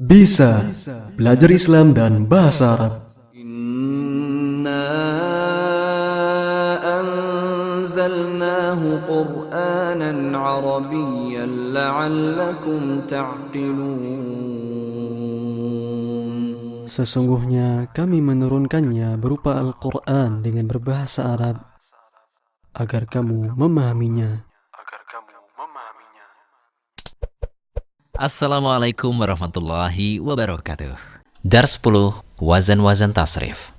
Bisa belajar Islam dan bahasa Arab. Inna anzalnahu Qur'anan Arabiyyan la'allakum ta'qilun. Sesungguhnya kami menurunkannya berupa Al-Qur'an dengan berbahasa Arab agar kamu memahaminya. Assalamualaikum warahmatullahi wabarakatuh. Dars 10 Wazan-wazan tasrif.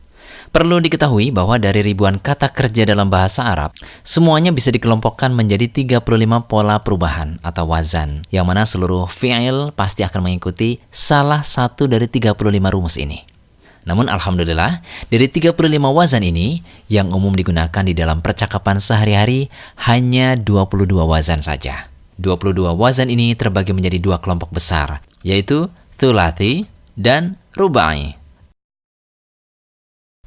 Perlu diketahui bahwa dari ribuan kata kerja dalam bahasa Arab, semuanya bisa dikelompokkan menjadi 35 pola perubahan atau wazan, yang mana seluruh fi'il pasti akan mengikuti salah satu dari 35 rumus ini. Namun alhamdulillah, dari 35 wazan ini, yang umum digunakan di dalam percakapan sehari-hari hanya 22 wazan saja. 22 wazan ini terbagi menjadi dua kelompok besar, yaitu thulathi dan rubai.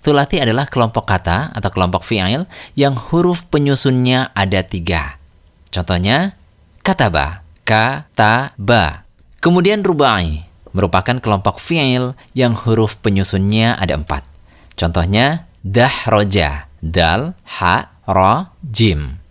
Thulathi adalah kelompok kata atau kelompok fi'il yang huruf penyusunnya ada tiga. Contohnya, kataba, kataba. Kemudian rubai, merupakan kelompok fi'il yang huruf penyusunnya ada empat. Contohnya, dahroja, dal, ha, ro, jim.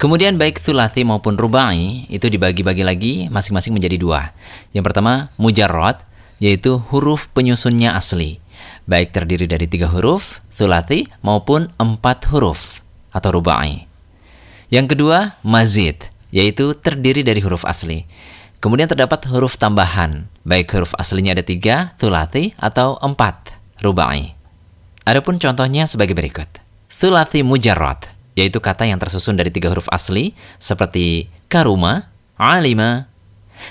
Kemudian baik thulathi maupun rubai itu dibagi-bagi lagi masing-masing menjadi dua. Yang pertama, mujarrad, yaitu huruf penyusunnya asli. Baik terdiri dari tiga huruf, thulathi, maupun empat huruf, atau rubai. Yang kedua, mazid, yaitu terdiri dari huruf asli. Kemudian terdapat huruf tambahan, baik huruf aslinya ada tiga, thulathi, atau empat, rubai. Adapun contohnya sebagai berikut. Thulathi mujarrad, yaitu kata yang tersusun dari tiga huruf asli, seperti karuma, alima.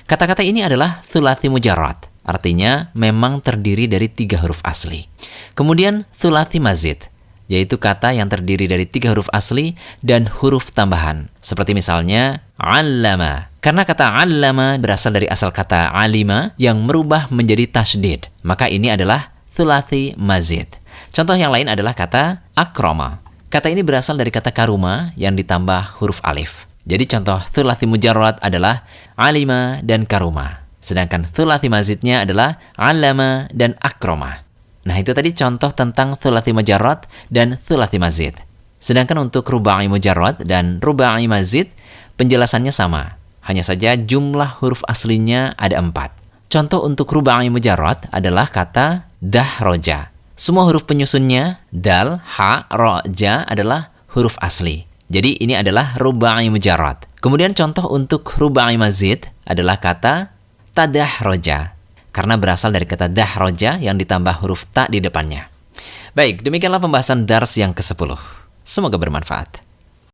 Kata-kata ini adalah thulathi mujarrad, artinya memang terdiri dari tiga huruf asli. Kemudian thulathi mazid, yaitu kata yang terdiri dari tiga huruf asli dan huruf tambahan. Seperti misalnya, allama. Karena kata allama berasal dari asal kata alima yang merubah menjadi tasdid. Maka ini adalah thulathi mazid. Contoh yang lain adalah kata akroma. Kata ini berasal dari kata karuma yang ditambah huruf alif. Jadi contoh thulathi mujarrad adalah alima dan karuma. Sedangkan thulathi mazidnya adalah alama dan akroma. Nah itu tadi contoh tentang thulathi mujarrad dan thulathi mazid. Sedangkan untuk rubai mujarrad dan rubai mazid, penjelasannya sama. Hanya saja jumlah huruf aslinya ada empat. Contoh untuk rubai mujarrad adalah kata dahroja. Semua huruf penyusunnya, dal, ha, ro, ja adalah huruf asli. Jadi ini adalah rubai mujarrad. Kemudian contoh untuk rubai mazid adalah kata tadah roja. Karena berasal dari kata dah roja yang ditambah huruf ta di depannya. Baik, demikianlah pembahasan dars yang ke-10. Semoga bermanfaat.